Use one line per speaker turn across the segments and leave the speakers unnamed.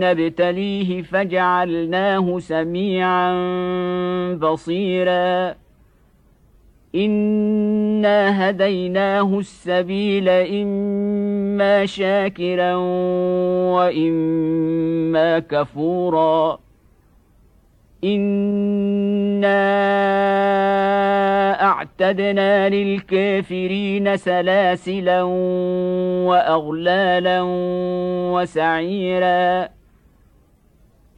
نبتليه فجعلناه سميعا بصيرا. انا هديناه السبيل اما شاكرا واما كفورا. انا اعتدنا للكافرين سلاسلا واغلالا وسعيرا.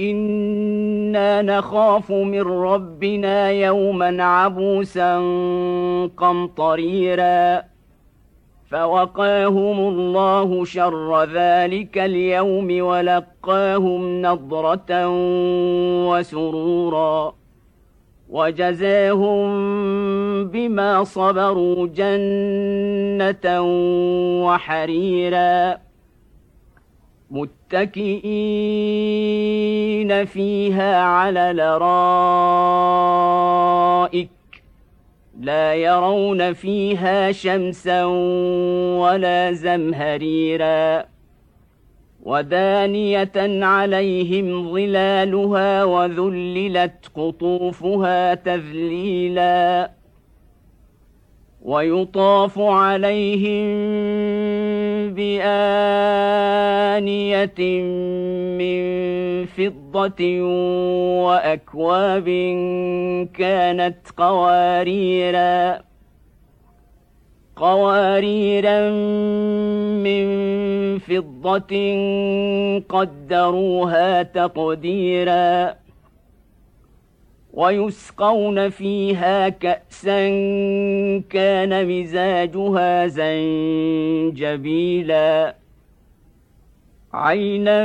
أنا نخاف من ربنا يوما عبوسا قمطريرا فوقاهم الله شر ذلك اليوم ولقاهم نضره وسرورا وجزاهم بما صبروا جنه وحريرا متكئين فيها على الارائك لا يرون فيها شمسا ولا زمهريرا ودانية عليهم ظلالها وذللت قطوفها تذليلا ويطاف عليهم بآنية من فضة وأكواب كانت قواريرا قواريرا من فضة قدروها تقديرا ويسقون فيها كأسا كان مزاجها زنجبيلا. عينا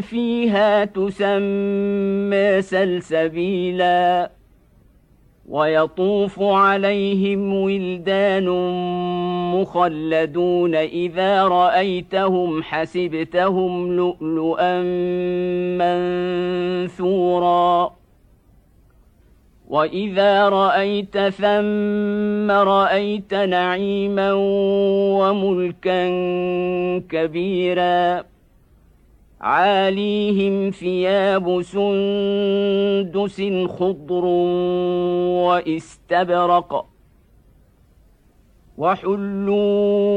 فيها تسمى سلسبيلا ويطوف عليهم ولدان مخلدون اذا رايتهم حسبتهم لؤلؤا منثورا واذا رايت ثم رايت نعيما وملكا كبيرا عاليهم ثياب سندس خضر واستبرق وحلوا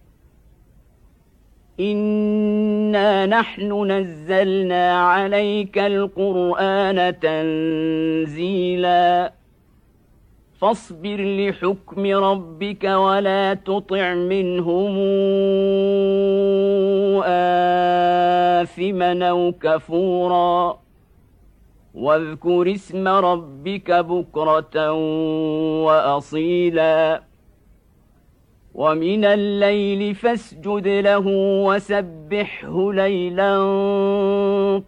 انا نحن نزلنا عليك القران تنزيلا فاصبر لحكم ربك ولا تطع منهم اثما أو كفورا واذكر اسم ربك بكره واصيلا ومن الليل فاسجد له وسبحه ليلا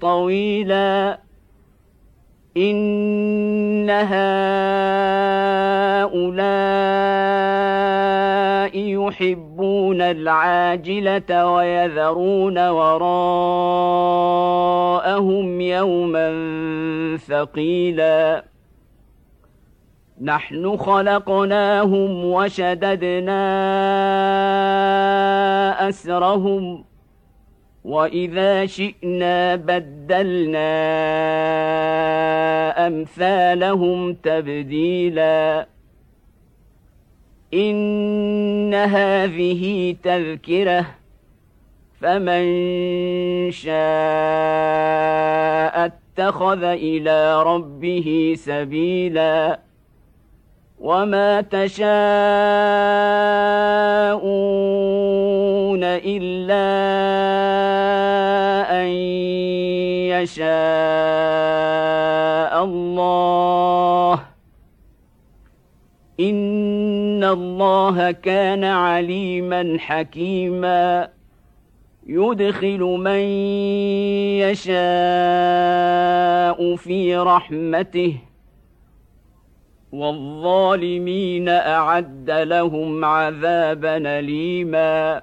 طويلا. إن هؤلاء يحبون العاجلة ويذرون وراءهم يوما ثقيلا. نحن خلقناهم وشددنا أسرهم وإذا شئنا بدلنا أمثالهم تبديلا. إن هذه تذكرة فمن شاء اتخذ إلى ربه سبيلا. وما تشاءون الا ان يشاء الله ان الله كان عليما حكيما. يدخل من يشاء في رحمته والظالمين أعد لهم عذابا اليما